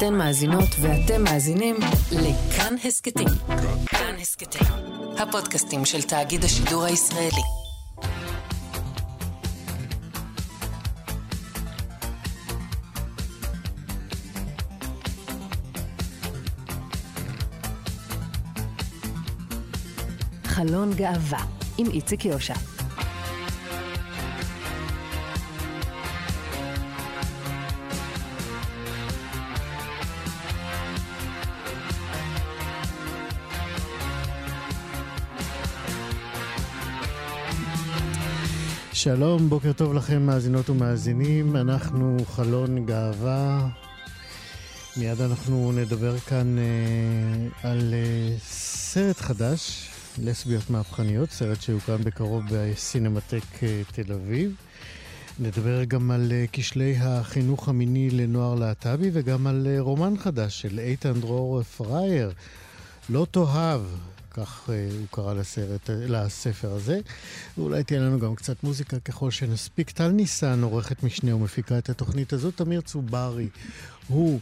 אתן מאזינות ואתם מאזינים לכאן הסכתים. כאן הסכתים, הפודקאסטים של תאגיד השידור הישראלי. חלון גאווה עם איציק יושע. שלום, בוקר טוב לכם מאזינות ומאזינים, אנחנו חלון גאווה. מיד אנחנו נדבר כאן אה, על אה, סרט חדש, לסביות מהפכניות, סרט שיוקרן בקרוב בסינמטק אה, תל אביב. נדבר גם על אה, כשלי החינוך המיני לנוער להט"בי וגם על אה, רומן חדש של איתן דרור פרייר, לא תאהב, כך אה, הוא קרא לסרט, לספר הזה. ואולי תהיה לנו גם קצת מוזיקה ככל שנספיק. טל ניסן, עורכת משנה ומפיקה את התוכנית הזאת. תמיר צוברי הוא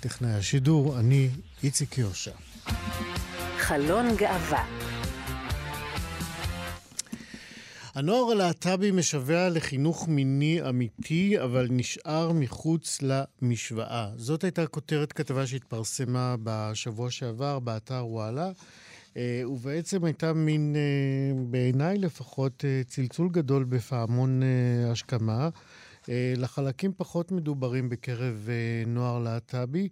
טכנאי השידור, אני איציק יושע. חלון גאווה הנוער הלהט"בי משווע לחינוך מיני אמיתי, אבל נשאר מחוץ למשוואה. זאת הייתה כותרת כתבה שהתפרסמה בשבוע שעבר באתר וואלה. אה, ובעצם הייתה מין, אה, בעיניי לפחות, אה, צלצול גדול בפעמון השכמה. לחלקים פחות מדוברים בקרב נוער להט"בי,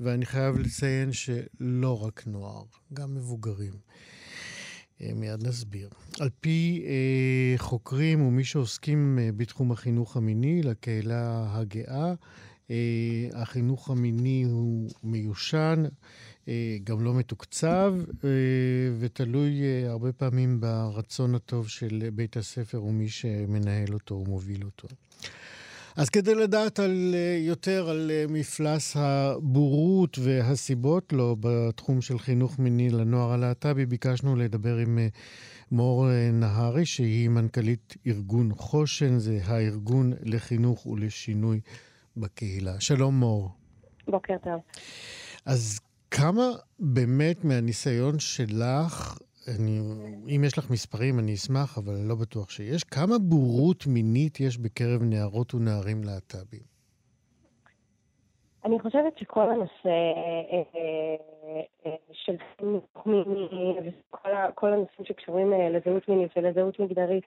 ואני חייב לציין שלא רק נוער, גם מבוגרים. מיד נסביר. על פי אה, חוקרים ומי שעוסקים אה, בתחום החינוך המיני לקהילה הגאה, אה, החינוך המיני הוא מיושן, גם לא מתוקצב, אה, ותלוי אה, הרבה פעמים ברצון הטוב של בית הספר ומי שמנהל אותו ומוביל אותו. אז כדי לדעת על יותר על מפלס הבורות והסיבות לו בתחום של חינוך מיני לנוער הלהט"בי, ביקשנו לדבר עם מור נהרי, שהיא מנכ"לית ארגון חושן, זה הארגון לחינוך ולשינוי בקהילה. שלום מור. בוקר טוב. אז כמה באמת מהניסיון שלך, אני, אם יש לך מספרים אני אשמח, אבל לא בטוח שיש, כמה בורות מינית יש בקרב נערות ונערים להט"בים? אני חושבת שכל הנושא אה, אה, אה, של חינוך מיני וכל הנושאים שקשורים לזהות מינית ולזהות מגדרית,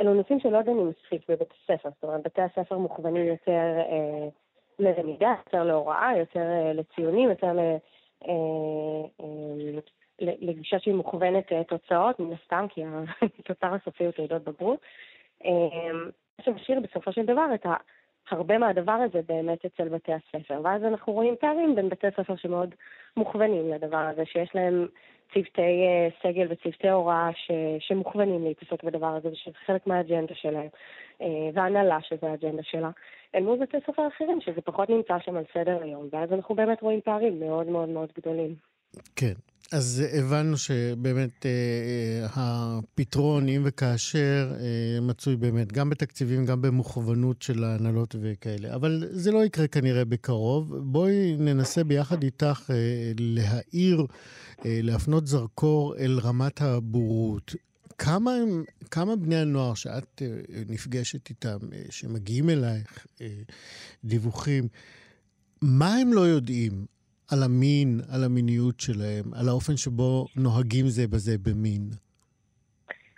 אלו נושאים שלא דנים מספיק בבית הספר. זאת אומרת, בתי הספר מוכוונים יותר ללמידה, יותר להוראה, יותר אה, לציונים, יותר אה, אה, לגישה שהיא מוכוונת תוצאות, מן הסתם, כי התוצר הסופי הוא תעודות בגרות. מה שמשאיר בסופו של דבר את הרבה מהדבר הזה באמת אצל בתי הספר. ואז אנחנו רואים פערים בין בתי ספר שמאוד מוכוונים לדבר הזה, שיש להם צוותי סגל וצוותי הוראה ש, שמוכוונים להתעסק בדבר הזה, ושזה חלק מהאג'נדה שלהם, והנהלה שזה האג'נדה שלה. אל מול בתי ספר אחרים, שזה פחות נמצא שם על סדר היום, ואז אנחנו באמת רואים פערים מאוד מאוד מאוד גדולים. כן. אז הבנו שבאמת אה, אה, הפתרון, אם וכאשר, אה, מצוי באמת גם בתקציבים, גם במוכוונות של ההנהלות וכאלה. אבל זה לא יקרה כנראה בקרוב. בואי ננסה ביחד איתך אה, להאיר, אה, להפנות זרקור אל רמת הבורות. כמה, הם, כמה בני הנוער שאת uh, נפגשת איתם, uh, שמגיעים אלייך uh, דיווחים, מה הם לא יודעים על המין, על המיניות שלהם, על האופן שבו נוהגים זה בזה במין?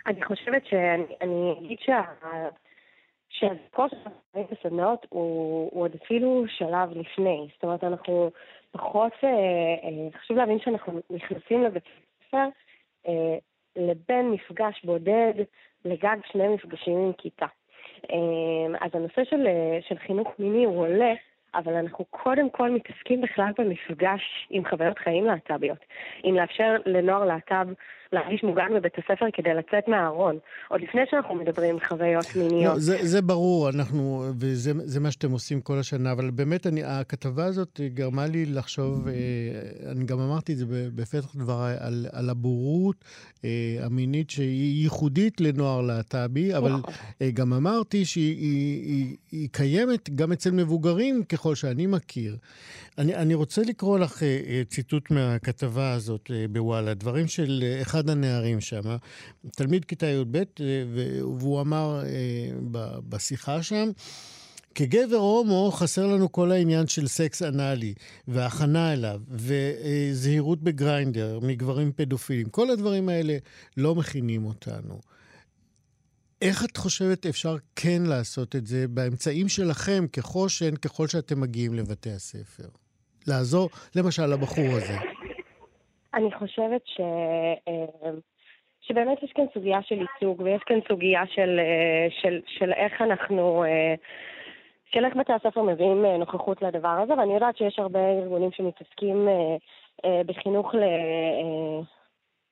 אני חושבת שאני אגיד שה... שהזכור של החיים בסדנאות הוא, הוא עוד אפילו שלב לפני. זאת אומרת, אנחנו פחות, אה, אה, חשוב להבין שאנחנו נכנסים לבית ספר אה, לבין מפגש בודד לגג שני מפגשים עם כיתה. אמ, אז הנושא של, של חינוך מיני הוא עולה, אבל אנחנו קודם כל מתעסקים בכלל במפגש עם חוויות חיים להט"ביות. אם לאפשר לנוער להט"ב להרגיש מוגן בבית הספר כדי לצאת מהארון, עוד לפני שאנחנו מדברים חוויות מיניות. לא, זה, זה ברור, אנחנו, וזה מה שאתם עושים כל השנה, אבל באמת אני, הכתבה הזאת גרמה לי לחשוב, אה, אני גם אמרתי את זה בפתח דבריי, על, על הבורות אה, המינית שהיא ייחודית לנוער להט"בי, אבל נכון. אה, גם אמרתי שהיא היא, היא, היא קיימת גם אצל מבוגרים, ככל שאני מכיר. אני, אני רוצה לקרוא לך ציטוט מהכתבה הזאת בוואלה, דברים של אחד הנערים שם, תלמיד כיתה י"ב, והוא אמר בשיחה שם, כגבר הומו חסר לנו כל העניין של סקס אנאלי, והכנה אליו, וזהירות בגריינדר, מגברים פדופילים. כל הדברים האלה לא מכינים אותנו. איך את חושבת אפשר כן לעשות את זה באמצעים שלכם כחושן, ככל שאתם מגיעים לבתי הספר? לעזור, למשל, לבחור הזה. אני חושבת ש... אה, שבאמת יש כאן סוגיה של ייצוג, ויש כאן סוגיה של, אה, של, של איך אנחנו... אה, של איך בתי הספר מביאים נוכחות לדבר הזה, ואני יודעת שיש הרבה ארגונים שמתעסקים בחינוך ל...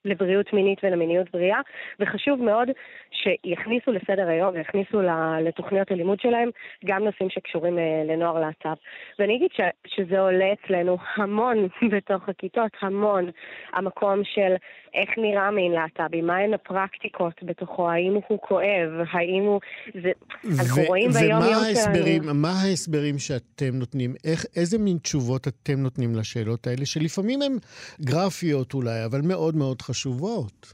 לבריאות מינית ולמיניות בריאה, וחשוב מאוד שיכניסו לסדר היום ויכניסו לתוכניות הלימוד שלהם גם נושאים שקשורים אה, לנוער להט"ב. ואני אגיד ש, שזה עולה אצלנו המון בתוך הכיתות, המון. המקום של איך נראה מין להט"בי, מהן הפרקטיקות בתוכו, האם הוא כואב, האם הוא... זה... אנחנו רואים ביום-יום שלנו... ומה ההסברים שאתם נותנים? איך, איזה מין תשובות אתם נותנים לשאלות האלה, שלפעמים הן גרפיות אולי, אבל מאוד מאוד חשובות.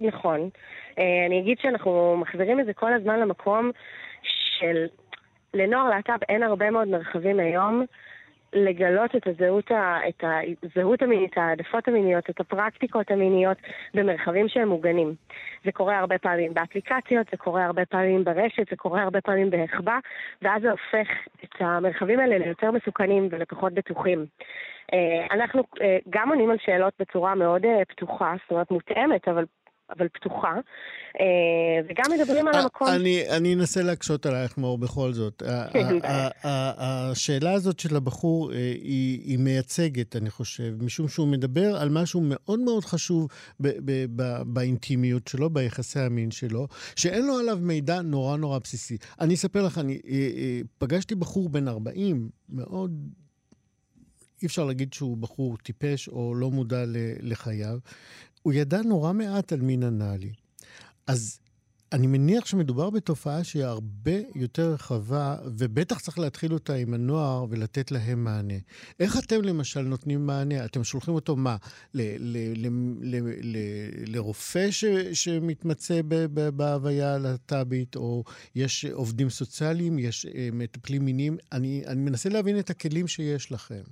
נכון. אה, אני אגיד שאנחנו מחזירים את זה כל הזמן למקום של... לנוער להט"ב אין הרבה מאוד מרחבים היום לגלות את הזהות, ה, את הזהות המינית, העדפות המיניות, את הפרקטיקות המיניות במרחבים שהם מוגנים. זה קורה הרבה פעמים באפליקציות, זה קורה הרבה פעמים ברשת, זה קורה הרבה פעמים בהחבא, ואז זה הופך את המרחבים האלה ליותר מסוכנים ולפחות בטוחים. אה, אנחנו אה, גם עונים על שאלות בצורה מאוד אה, פתוחה, זאת אומרת מותאמת, אבל אבל פתוחה, וגם מדברים על המקום... אני, אנסה להקשות עלייך, מאור, בכל זאת. השאלה הזאת של הבחור היא, היא מייצגת, אני חושב, משום שהוא מדבר על משהו מאוד מאוד חשוב באינטימיות שלו, ביחסי המין שלו, שאין לו עליו מידע נורא נורא בסיסי. אני אספר לך, אני פגשתי בחור בן 40, מאוד אי אפשר להגיד שהוא בחור טיפש או לא מודע לחייו. הוא ידע נורא מעט על מין אנאלי. אז אני מניח שמדובר בתופעה שהיא הרבה יותר רחבה, ובטח צריך להתחיל אותה עם הנוער ולתת להם מענה. איך אתם למשל נותנים מענה? אתם שולחים אותו מה? לרופא שמתמצא בהוויה הלהט"בית, או יש עובדים סוציאליים, יש אה, מטפלים מיניים? אני, אני מנסה להבין את הכלים שיש לכם.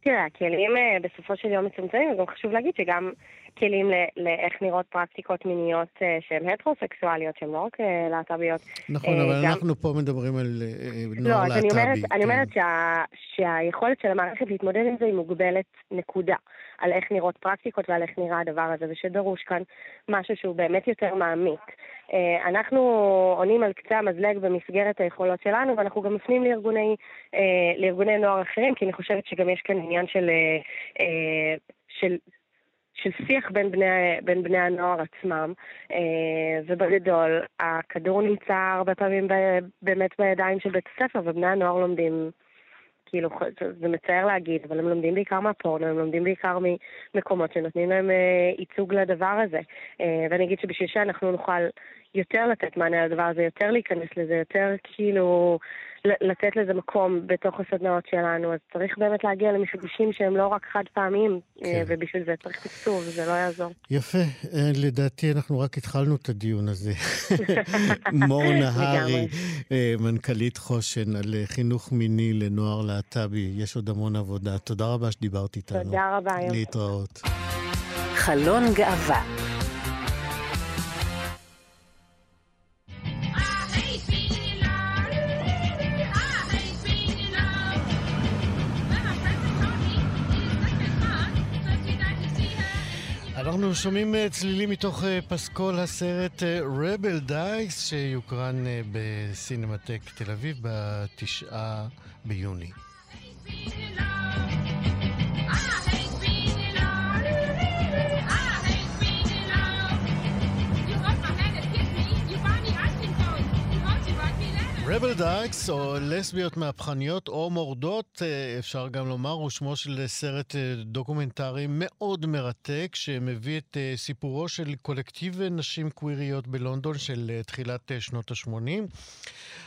תראה, הכלים אה, בסופו של יום מצומצמים, וגם חשוב להגיד שגם כלים לאיך נראות פרקטיקות מיניות אה, שהן הטרוסקסואליות, שהן לא רק אה, להט"ביות. נכון, אבל גם... אנחנו פה מדברים על נוער לא, להט"בי. לא, אני כן. אומרת שה, שהיכולת של המערכת להתמודד עם זה היא מוגבלת, נקודה. על איך נראות פרקטיקות ועל איך נראה הדבר הזה, ושדרוש כאן משהו שהוא באמת יותר מעמיק. אה, אנחנו עונים על קצה המזלג במסגרת היכולות שלנו, ואנחנו גם מפנים לארגוני, אה, לארגוני נוער אחרים, כי אני חושבת שגם יש כאן עניין של, אה, של של שיח בין בני, בין בני הנוער עצמם, ובגדול, הכדור נמצא הרבה פעמים באמת בידיים של בית הספר, ובני הנוער לומדים כאילו, זה מצער להגיד, אבל הם לומדים בעיקר מהפורנו, הם לומדים בעיקר ממקומות שנותנים להם אה, ייצוג לדבר הזה. אה, ואני אגיד שבשביל שאנחנו נוכל יותר לתת מענה לדבר הזה, יותר להיכנס לזה, יותר כאילו לתת לזה מקום בתוך הסדנאות שלנו, אז צריך באמת להגיע למפגשים שהם לא רק חד פעמיים, אה, כן. ובשביל זה צריך תקצוב, זה לא יעזור. יפה, אה, לדעתי אנחנו רק התחלנו את הדיון הזה. מור נהרי, אה, מנכ"לית חושן, על חינוך מיני לנוער להט"בי, יש עוד המון עבודה. תודה רבה שדיברת איתנו. תודה רבה. להתראות. חלון גאווה אנחנו שומעים אה, צלילים מתוך אה, פסקול הסרט Rebel אה, Dykes, שיוקרן בסינמטק תל אביב בתשעה ביוני. Rebel Dykes, או לסביות מהפכניות או מורדות, אה, אפשר גם לומר, הוא שמו של סרט אה, דוקומנטרי מאוד מרתק, שמביא את אה, סיפורו של קולקטיב נשים קוויריות בלונדון של תחילת שנות ה-80.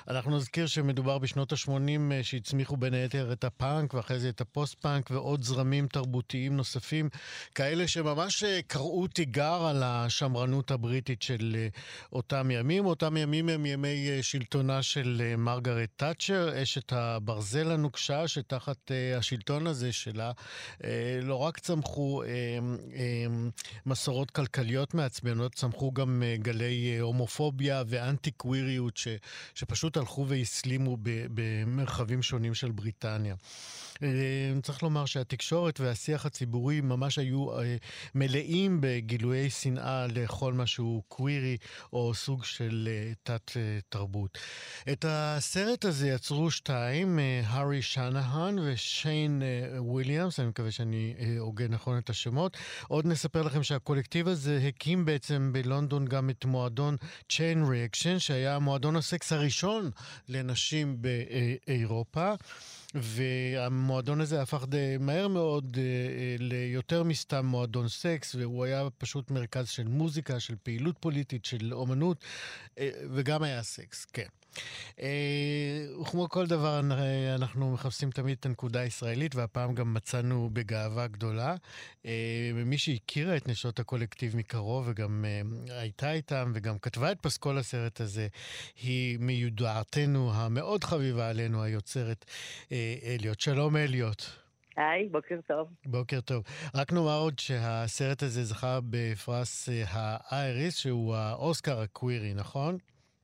אנחנו נזכיר שמדובר בשנות ה-80 שהצמיחו בין היתר את הפאנק, ואחרי זה את הפוסט-פאנק ועוד זרמים תרבותיים נוספים, כאלה שממש קראו תיגר על השמרנות הבריטית של אותם ימים. אותם ימים הם ימי שלטונה של... אה, מרגרט תאצ'ר, אשת הברזל הנוקשה, שתחת אה, השלטון הזה שלה אה, לא רק צמחו מסורות כלכליות מעצבנות, צמחו גם גלי הומופוביה ואנטי קוויריות שפשוט הלכו והסלימו במרחבים שונים של בריטניה. אה, צריך לומר שהתקשורת והשיח הציבורי ממש היו אה, מלאים בגילויי שנאה לכל מה שהוא קווירי או סוג של אה, תת-תרבות. את הסרט הזה יצרו שתיים, הארי שנהן ושיין וויליאמס, אני מקווה שאני הוגה נכון את השמות. עוד נספר לכם שהקולקטיב הזה הקים בעצם בלונדון גם את מועדון Chain Reaction, שהיה מועדון הסקס הראשון לנשים באירופה. והמועדון הזה הפך די מהר מאוד אה, אה, ליותר מסתם מועדון סקס, והוא היה פשוט מרכז של מוזיקה, של פעילות פוליטית, של אומנות, אה, וגם היה סקס, כן. וכמו כל דבר, אנחנו מחפשים תמיד את הנקודה הישראלית, והפעם גם מצאנו בגאווה גדולה. מי שהכירה את נשות הקולקטיב מקרוב, וגם הייתה איתם, וגם כתבה את פסקול הסרט הזה, היא מיודעתנו המאוד חביבה עלינו, היוצרת אליוט. שלום אליוט. היי, בוקר טוב. בוקר טוב. רק נאמר עוד שהסרט הזה זכה בפרס האייריס, שהוא האוסקר הקווירי, נכון?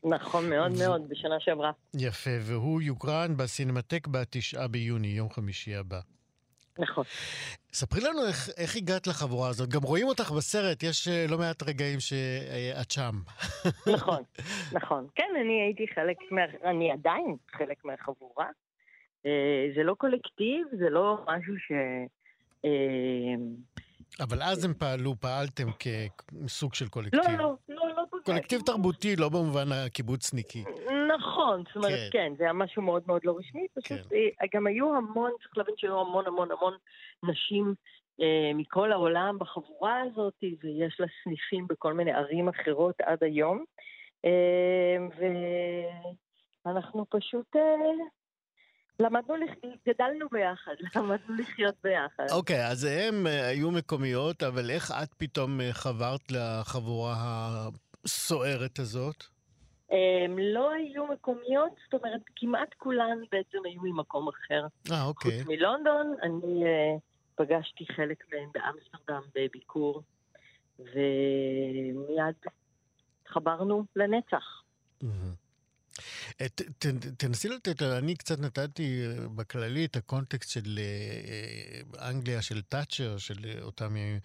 נכון מאוד ו... מאוד, בשנה שעברה. יפה, והוא יוקרן בסינמטק בתשעה ביוני, יום חמישי הבא. נכון. ספרי לנו איך, איך הגעת לחבורה הזאת. גם רואים אותך בסרט, יש אה, לא מעט רגעים שאת שם. נכון, נכון. כן, אני הייתי חלק, מה... אני עדיין חלק מהחבורה. אה, זה לא קולקטיב, זה לא משהו ש... אה, אבל אז הם פעלו, פעלתם כסוג של קולקטיב. לא, לא. קולקטיב תרבותי, לא במובן הקיבוצניקי. נכון, זאת אומרת, כן, כן זה היה משהו מאוד מאוד לא רשמי, פשוט כן. אה, גם היו המון, צריך להבין שהיו המון המון המון נשים אה, מכל העולם בחבורה הזאת, ויש לה סניפים בכל מיני ערים אחרות עד היום. אה, ואנחנו פשוט אה, למדנו, גדלנו ביחד, למדנו לחיות ביחד. אוקיי, okay, אז הם אה, היו מקומיות, אבל איך את פתאום אה, חברת לחבורה הסוערת הזאת? הם לא היו מקומיות, זאת אומרת, כמעט כולן בעצם היו ממקום אחר. אה, אוקיי. חוץ מלונדון, אני uh, פגשתי חלק מהם באמסטרדם בביקור, ומיד חברנו לנצח. Mm-hmm. ת, ת, תנסי לתת, אני קצת נתתי אה, בכללי את הקונטקסט של אה, אה, אנגליה, של תאצ'ר, של אותם ימים.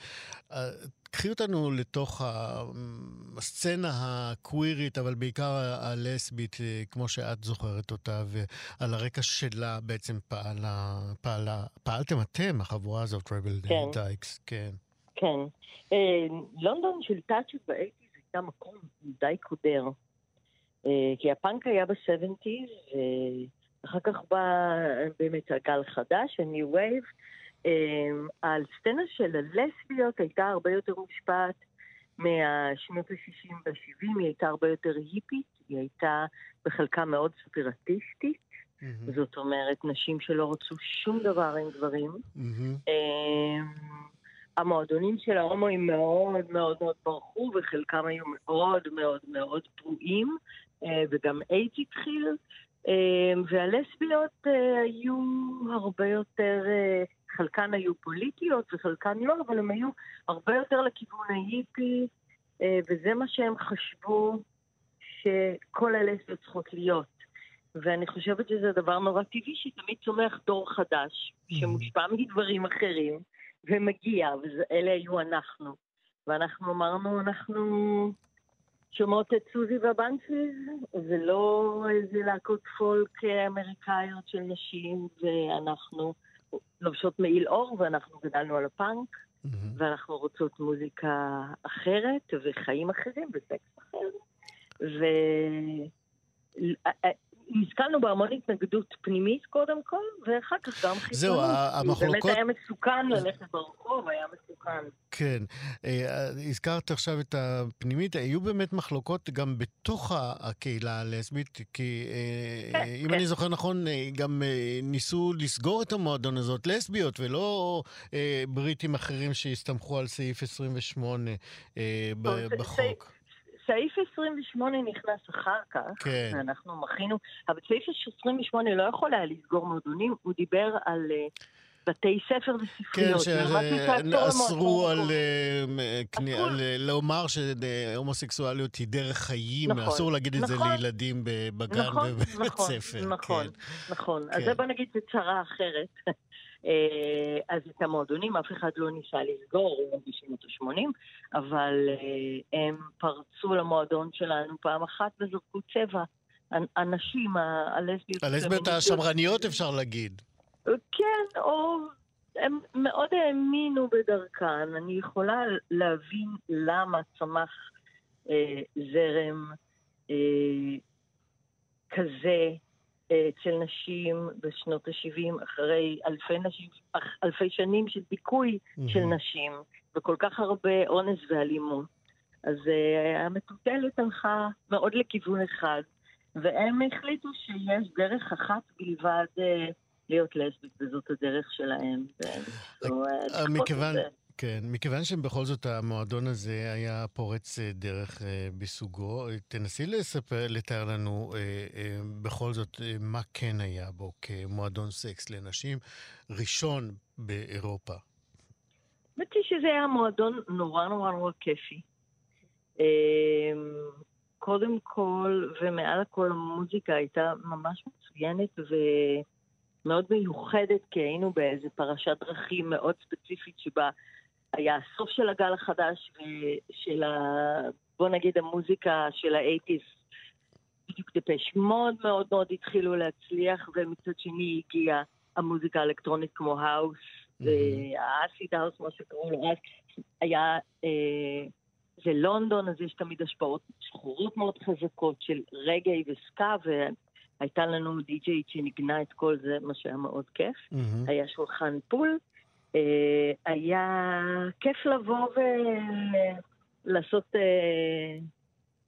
קחי אותנו לתוך הסצנה הקווירית, אבל בעיקר הלסבית, כמו שאת זוכרת אותה, ועל הרקע שלה בעצם פעלה, פעלה, פעלתם אתם, החבורה הזאת, Rebel כן. Dykes, כן. כן. לונדון של תאצ'ר ב eighties הייתה מקום די קודר. אה, כי הפאנק היה ב-70's, ואחר כך בא באמת הגל חדש, ה-New Wave. הסצנה של הלסביות הייתה הרבה יותר מושפעת מהשנות ה-60 וה-70, היא הייתה הרבה יותר היפית, היא הייתה בחלקה מאוד ספירטיסטית. Mm-hmm. זאת אומרת, נשים שלא רצו שום דבר עם גברים. Mm-hmm. המועדונים של ההומואים מאוד מאוד מאוד ברחו, וחלקם היו מאוד מאוד מאוד פרועים, אה, וגם אייג' התחיל, אה, והלסביות אה, היו הרבה יותר, חלקן היו פוליטיות וחלקן לא, אבל הן היו הרבה יותר לכיוון ההיפי, וזה מה שהם חשבו שכל הלסביות צריכות להיות. ואני חושבת שזה דבר נורא טבעי שתמיד צומח דור חדש, שמושפע מדברים אחרים, ומגיע, ואלה היו אנחנו. ואנחנו אמרנו, אנחנו שומעות את סוזי והבנצ'יז, ולא איזה להקות פולק אמריקאיות של נשים, ואנחנו לובשות מעיל אור, ואנחנו גדלנו על הפאנק, mm-hmm. ואנחנו רוצות מוזיקה אחרת, וחיים אחרים, וסקס אחר. נתקלנו בהמון התנגדות פנימית קודם כל, ואחר כך גם חיצונית. זהו, המחלוקות... באמת היה מסוכן ללכת ברחוב, היה מסוכן. כן. אה, הזכרת עכשיו את הפנימית, היו באמת מחלוקות גם בתוך הקהילה הלסבית, כי אה, כן, אם כן. אני זוכר נכון, אה, גם ניסו לסגור את המועדון הזאת, לסביות, ולא בריטים אחרים שהסתמכו על סעיף 28 בחוק. סעיף 28 נכנס אחר כך, כן. אנחנו מחינו, אבל סעיף 28 לא יכול היה לסגור מועדונים, הוא דיבר על uh, בתי ספר וספריות. כן, שאסרו על, uh, על לומר שהומוסקסואליות היא דרך חיים, נכון, אסור להגיד את נכון, זה לילדים בגן נכון, ובבית נכון, ספר. נכון, כן. נכון. כן. אז זה בוא נגיד, זה צרה אחרת. אה, אז את המועדונים אף אחד לא ניסה לסגור בשנות ה-80, אבל אה, הם פרצו למועדון שלנו פעם אחת וזרקו צבע. הנשים, הלסביות... הלסביות השמרניות אפשר להגיד. כן, או... הם מאוד האמינו בדרכן. אני יכולה להבין למה צמח אה, זרם אה, כזה אצל נשים בשנות ה-70, אחרי אלפי, נשים, אלפי שנים של דיכוי mm-hmm. של נשים, וכל כך הרבה אונס ואלימות. אז uh, המטוטלת הלכה מאוד לכיוון אחד, והם החליטו שיש דרך אחת בלבד uh, להיות לסבית, וזאת הדרך שלהם. מכיוון... כן, מכיוון שבכל זאת המועדון הזה היה פורץ אה, דרך אה, בסוגו, תנסי לספר, לתאר לנו אה, אה, בכל זאת אה, מה כן היה בו כמועדון סקס לנשים ראשון באירופה. האמת היא שזה היה מועדון נורא נורא נורא כיפי. אה, קודם כל, ומעל הכל המוזיקה הייתה ממש מצוינת ומאוד מיוחדת, כי היינו באיזה פרשת דרכים מאוד ספציפית שבה היה הסוף של הגל החדש ושל ה... בוא נגיד המוזיקה של האייטיז. בדיוק דפש מוד מאוד מאוד התחילו להצליח, ומצד שני הגיעה המוזיקה האלקטרונית כמו האוס, והאסיד האוס, מה שקראו לו אז, היה... אה, זה לונדון, אז יש תמיד השפעות שחורות מאוד חזקות של רגעי וסקה, והייתה לנו די-ג'יית שניגנה את כל זה, מה שהיה מאוד כיף. Mm-hmm. היה שולחן פול, אה, היה כיף לבוא ולעשות אה,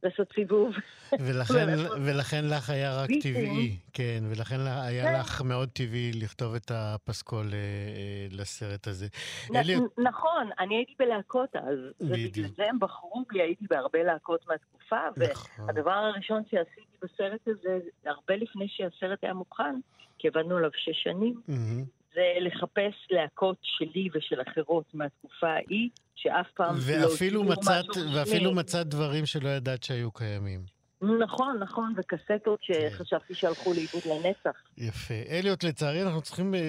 לעשות סיבוב. ולכן, ולכן לך היה רק טבעי, כן, ולכן היה כן. לך מאוד טבעי לכתוב את הפסקול אה, לסרט הזה. נ, אלי... נכון, אני הייתי בלהקות אז, ובגלל זה הם בחרו בי, הייתי בהרבה להקות מהתקופה, נכון. והדבר הראשון שעשיתי בסרט הזה, הרבה לפני שהסרט היה מוכן, כי עבדנו עליו שש שנים, mm-hmm. זה לחפש להקות שלי ושל אחרות מהתקופה ההיא, שאף פעם ואפילו לא מצאת, ואפילו מצאת דברים שלא ידעת שהיו קיימים. נכון, נכון, וקסטות. שחשבתי שהלכו לאיבוד לנצח. יפה. אליוט, לצערי אנחנו צריכים אה,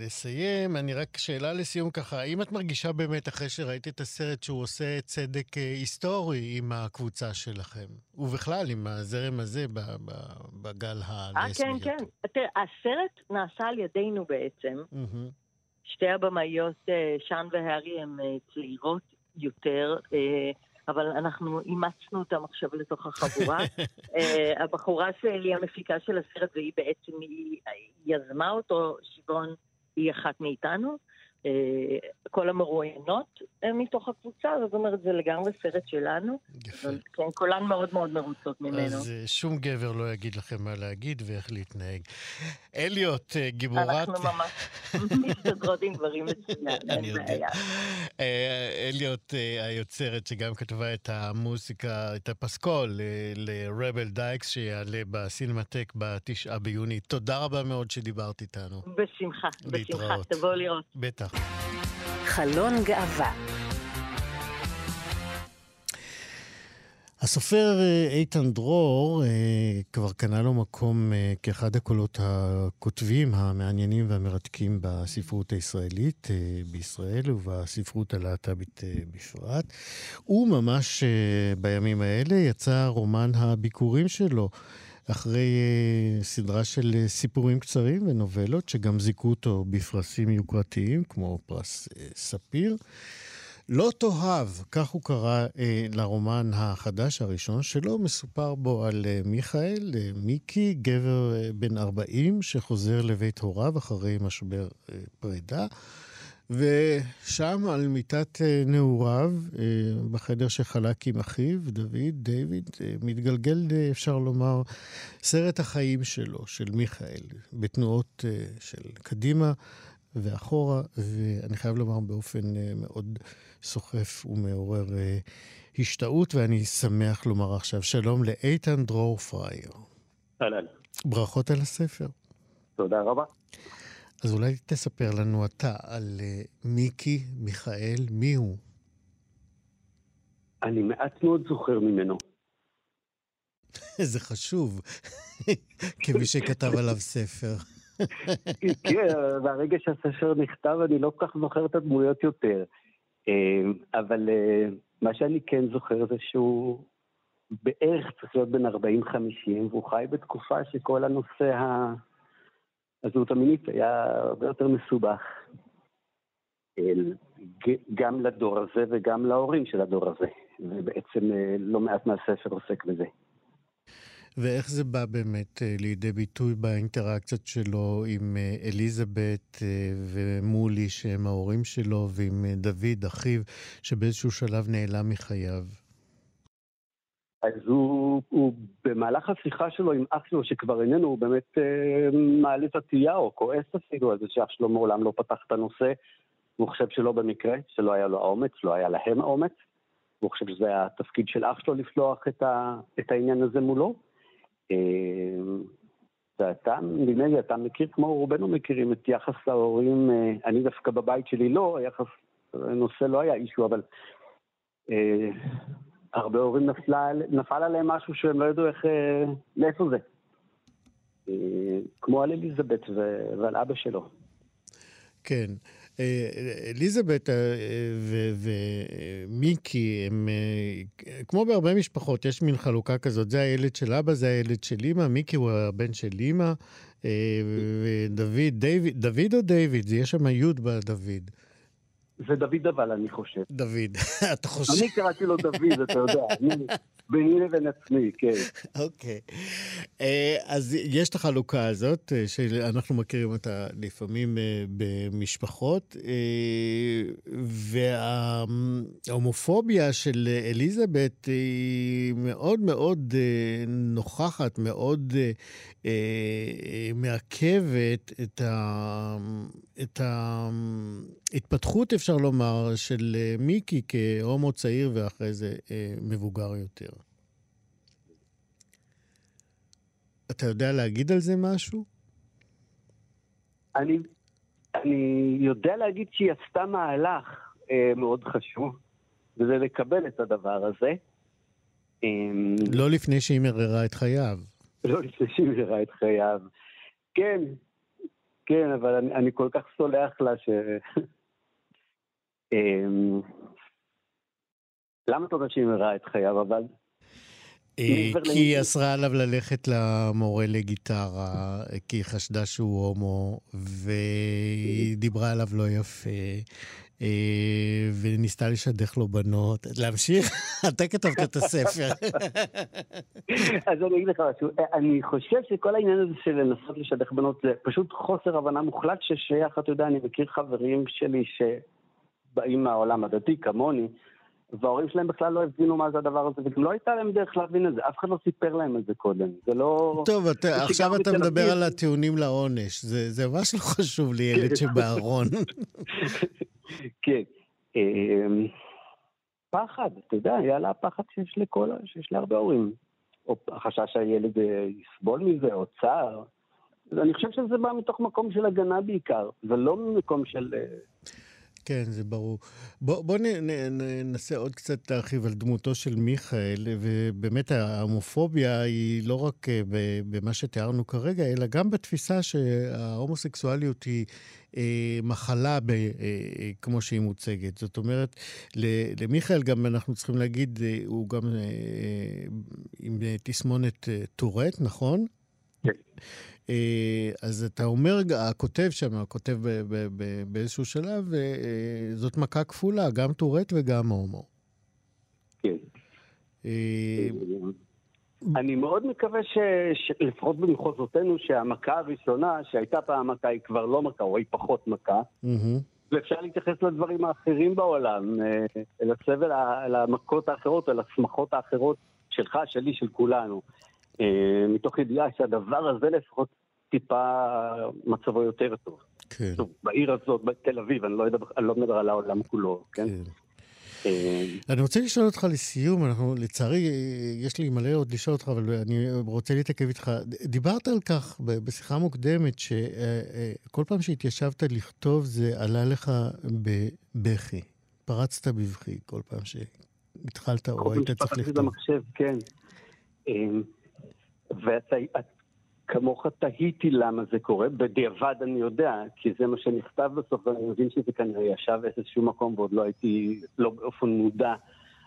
לסיים. אני רק שאלה לסיום ככה, האם את מרגישה באמת, אחרי שראית את הסרט, שהוא עושה צדק אה, היסטורי עם הקבוצה שלכם? ובכלל, עם הזרם הזה בגל הלסביות? אה, כן, כן. תראה, הסרט נעשה על ידינו בעצם. שתי הבמאיות, אה, שאן והארי, הן צעירות יותר. אבל אנחנו אימצנו אותם עכשיו לתוך החבורה. uh, הבחורה שלי, המפיקה של הסרט, והיא בעצם, היא, היא יזמה אותו, שיבון, היא אחת מאיתנו. אה, כל המרואיינות מתוך הקבוצה, זאת אומרת, זה לגמרי סרט שלנו. יפה. כן, כולן מאוד מאוד מרוצות ממנו. אז אה, שום גבר לא יגיד לכם מה להגיד ואיך להתנהג. אליוט, אה, גיבורת... אנחנו ממש מסתדרות עם דברים מצוין, אין בעיה. אליוט, היוצרת, שגם כתבה את המוזיקה, את הפסקול ל-Rebel דייקס, שיעלה בסינמטק בתשעה ביוני. תודה רבה מאוד שדיברת איתנו. בשמחה, בשמחה. תבואו לראות. בטח. חלון גאווה הסופר אה, איתן דרור אה, כבר קנה לו מקום אה, כאחד הקולות הכותבים המעניינים והמרתקים בספרות הישראלית בישראל ובספרות הלהט"בית בפרט. וממש בימים האלה יצא רומן הביקורים שלו. אחרי uh, סדרה של uh, סיפורים קצרים ונובלות, שגם זיכו אותו בפרסים יוקרתיים, כמו פרס uh, ספיר. לא תאהב, כך הוא קרא אה, לרומן החדש הראשון שלו, מסופר בו על אה, מיכאל, אה, מיקי, גבר אה, בן 40 שחוזר לבית הוריו אחרי משבר אה, פרידה. ושם על מיטת אה, נעוריו, אה, בחדר שחלק עם אחיו, דוד, דיוויד, אה, מתגלגל, אפשר לומר, סרט החיים שלו, של מיכאל, בתנועות של קדימה ואחורה, ואני חייב לומר באופן מאוד סוחף ומעורר השתאות, ואני שמח לומר עכשיו שלום לאיתן דרור פרייר. אהלן. ברכות על הספר. תודה רבה. אז אולי תספר לנו אתה על uh, מיקי מיכאל, מי הוא? אני מעט מאוד זוכר ממנו. זה חשוב, כמי שכתב עליו ספר. כן, ברגע שהספר נכתב אני לא כל כך זוכר את הדמויות יותר. אה, אבל אה, מה שאני כן זוכר זה שהוא בערך צריך להיות בין 40-50, והוא חי בתקופה שכל הנושא ה... הזהות המינית היה הרבה יותר מסובך. גם לדור הזה וגם להורים של הדור הזה. ובעצם אה, לא מעט מהספר עוסק בזה. ואיך זה בא באמת אה, לידי ביטוי באינטראקציות שלו עם אה, אליזבת ומולי, שהם ההורים שלו, ועם דוד, אחיו, שבאיזשהו שלב נעלם מחייו? אז הוא, הוא במהלך השיחה שלו עם אח שלו שכבר איננו, הוא באמת אה, מעלה את התהייה או כועס אפילו על זה שאח שלו מעולם לא פתח את הנושא. הוא חושב שלא במקרה, שלא היה לו האומץ, לא היה להם האומץ. הוא חושב שזה התפקיד של אח שלו לפלוח את, ה, את העניין הזה מולו. אה, ואתה, נדמה לי, אתה מכיר, כמו רובנו מכירים, את יחס ההורים, אה, אני דווקא בבית שלי לא, היחס, הנושא לא היה אישו, אבל... הרבה הורים נפלה, נפל עליהם משהו שהם לא ידעו איך, אה, לאיפה זה. אה, כמו על אליזבת ועל אבא שלו. כן. אה, אליזבת ומיקי הם, כמו בהרבה משפחות, יש מין חלוקה כזאת, זה הילד של אבא, זה הילד של אימא, מיקי הוא הבן של אימא, ודוד, דיוויד, דוד או דיוויד? יש שם י' בדוד. זה דוד אבל, אני חושב. דוד, אתה חושב? אני קראתי לו דוד, אתה יודע, ביני לבין עצמי, כן. אוקיי. אה, אז יש את החלוקה הזאת, אה, שאנחנו מכירים אותה לפעמים אה, במשפחות, וההומופוביה של אליזבת היא מאוד מאוד נוכחת, מאוד מעכבת את, ה... ההתפתחות, אפשר לומר, של מיקי כהומו צעיר ואחרי זה מבוגר יותר. אתה יודע להגיד על זה משהו? אני, אני יודע להגיד שהיא עשתה מהלך אה, מאוד חשוב, וזה לקבל את הדבר הזה. אה, לא לפני שהיא מררה את חייו. לא לפני שהיא מררה את חייו. כן, כן, אבל אני, אני כל כך סולח לה ש... אה, למה אתה אומר שהיא מראה את חייו? אבל כי היא אסרה עליו ללכת למורה לגיטרה, כי היא חשדה שהוא הומו, והיא דיברה עליו לא יפה, אה, וניסתה לשדך לו בנות. להמשיך? אתה כתבת את הספר. אז אני אגיד לך משהו, אני חושב שכל העניין הזה של לנסות לשדך בנות זה פשוט חוסר הבנה מוחלט ששייך, אתה יודע, אני מכיר חברים שלי שבאים מהעולם הדתי, כמוני, וההורים שלהם בכלל לא הבינו מה זה הדבר הזה, וגם לא הייתה להם דרך להבין את זה, אף אחד לא סיפר להם את זה קודם. זה לא... טוב, אתה, עכשיו אתה מדבר על הטיעונים לעונש, זה, זה ממש לא חשוב לילד. שבארון. כן. אמ, פחד, אתה יודע, היה לה פחד שיש לכל, שיש להרבה הורים. או החשש שהילד אה, יסבול מזה, או צער. אני חושב שזה בא מתוך מקום של הגנה בעיקר, ולא ממקום של... כן, זה ברור. בוא, בוא ננסה עוד קצת להרחיב על דמותו של מיכאל, ובאמת ההומופוביה היא לא רק אה, במה שתיארנו כרגע, אלא גם בתפיסה שההומוסקסואליות היא אה, מחלה ב, אה, כמו שהיא מוצגת. זאת אומרת, למיכאל גם אנחנו צריכים להגיד, הוא גם עם תסמונת טורט, נכון? כן. אז אתה אומר, הכותב שם, הכותב באיזשהו שלב, זאת מכה כפולה, גם טורט וגם הומו. כן. אני מאוד מקווה שלפחות במחוזותינו, שהמכה הראשונה, שהייתה פעם מכה, היא כבר לא מכה, או היא פחות מכה. ואפשר להתייחס לדברים האחרים בעולם, אה, אל הסבל, אל המכות האחרות, אל השמחות האחרות שלך, שלי, של כולנו. אה, מתוך ידיעה שהדבר הזה לפחות טיפה מצבו יותר טוב. כן. טוב, בעיר הזאת, בתל אביב, אני לא, יודע, אני לא מדבר על העולם כולו, כן? כן. אני רוצה לשאול אותך לסיום, אנחנו, לצערי, יש לי מלא עוד לשאול אותך, אבל אני רוצה להתעכב איתך. דיברת על כך בשיחה מוקדמת, שכל פעם שהתיישבת לכתוב זה עלה לך בבכי. פרצת בבכי כל פעם שהתחלת או היית צריך לכתוב. כן. אמ, ואתה כמוך תהיתי למה זה קורה, בדיעבד אני יודע, כי זה מה שנכתב בסוף, ואני מבין שזה כנראה ישב איזשהו מקום ועוד לא הייתי, לא באופן מודע.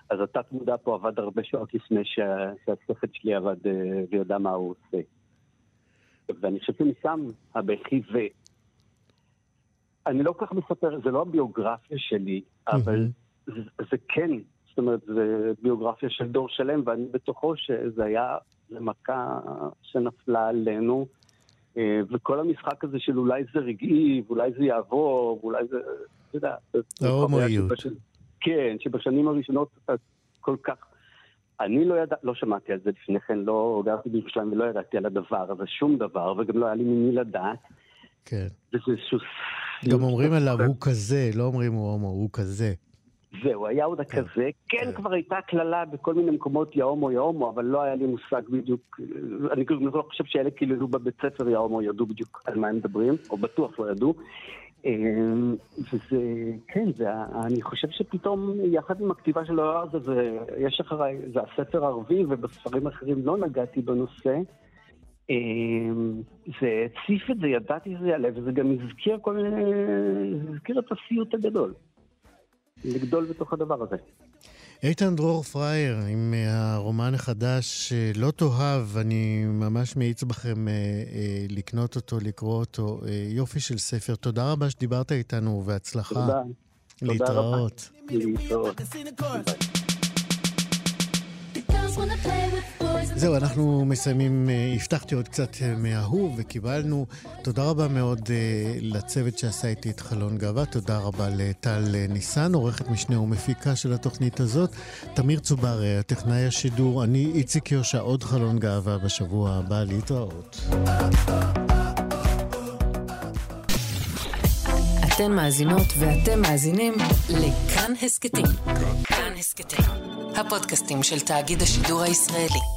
אז התת מודע פה עבד הרבה שעות לפני שה, שהשכל שלי עבד אה, וידע מה הוא עושה. ואני חושב שמשם הבכי ו... אני לא כל כך מספר, זה לא הביוגרפיה שלי, אבל זה, זה כן, זאת אומרת, זה ביוגרפיה של דור שלם, ואני בתוכו שזה היה זה מכה שנפלה עלינו, אה, וכל המשחק הזה של אולי זה רגעי, ואולי זה יעבור, ואולי זה, אתה יודע... ההומואיות. כן, שבשנים הראשונות אתה כל כך... אני לא ידע, לא שמעתי על זה לפני כן, לא גרתי בירושלים ולא ידעתי על הדבר הזה, שום דבר, וגם לא היה לי ממי לדעת. כן. וזה איזשהו... גם אומרים עליו, הוא כזה, לא אומרים הוא הומו, הוא כזה. זהו, היה עוד הכזה. כן, כן, כבר הייתה קללה בכל מיני מקומות יהומו יהומו, אבל לא היה לי מושג בדיוק. אני כאילו לא חושב שאלה קיללו בבית ספר יהומו ידעו בדיוק על מה הם מדברים, או בטוח לא ידעו. אמ, וזה, כן, זה, אני חושב שפתאום, יחד עם הכתיבה של הזה, זה, יש אחריי, זה הספר הערבי, ובספרים אחרים לא נגעתי בנושא. אמ, זה הציף את זה, ידעתי שזה יעלה, וזה גם הזכיר כל מיני, זה הזכיר את הסיוט הגדול. לגדול בתוך הדבר הזה. איתן דרור פרייר, עם אה, הרומן החדש לא תאהב, אני ממש מאיץ בכם אה, אה, לקנות אותו, לקרוא אותו. אה, יופי של ספר. תודה רבה שדיברת איתנו, ובהצלחה. תודה. להתראות. להתראות. זהו, אנחנו מסיימים, אה, הבטחתי עוד קצת אה, מההוא וקיבלנו. תודה רבה מאוד אה, לצוות שעשה איתי את חלון גאווה, תודה רבה לטל ניסן, עורכת משנה ומפיקה של התוכנית הזאת. תמיר צובר, הטכנאי השידור, אני איציק יושע, עוד חלון גאווה בשבוע הבא, להתראות. אתן מאזינות ואתם מאזינים לכאן הסכתים. כאן הסכתים, הפודקאסטים של תאגיד השידור הישראלי.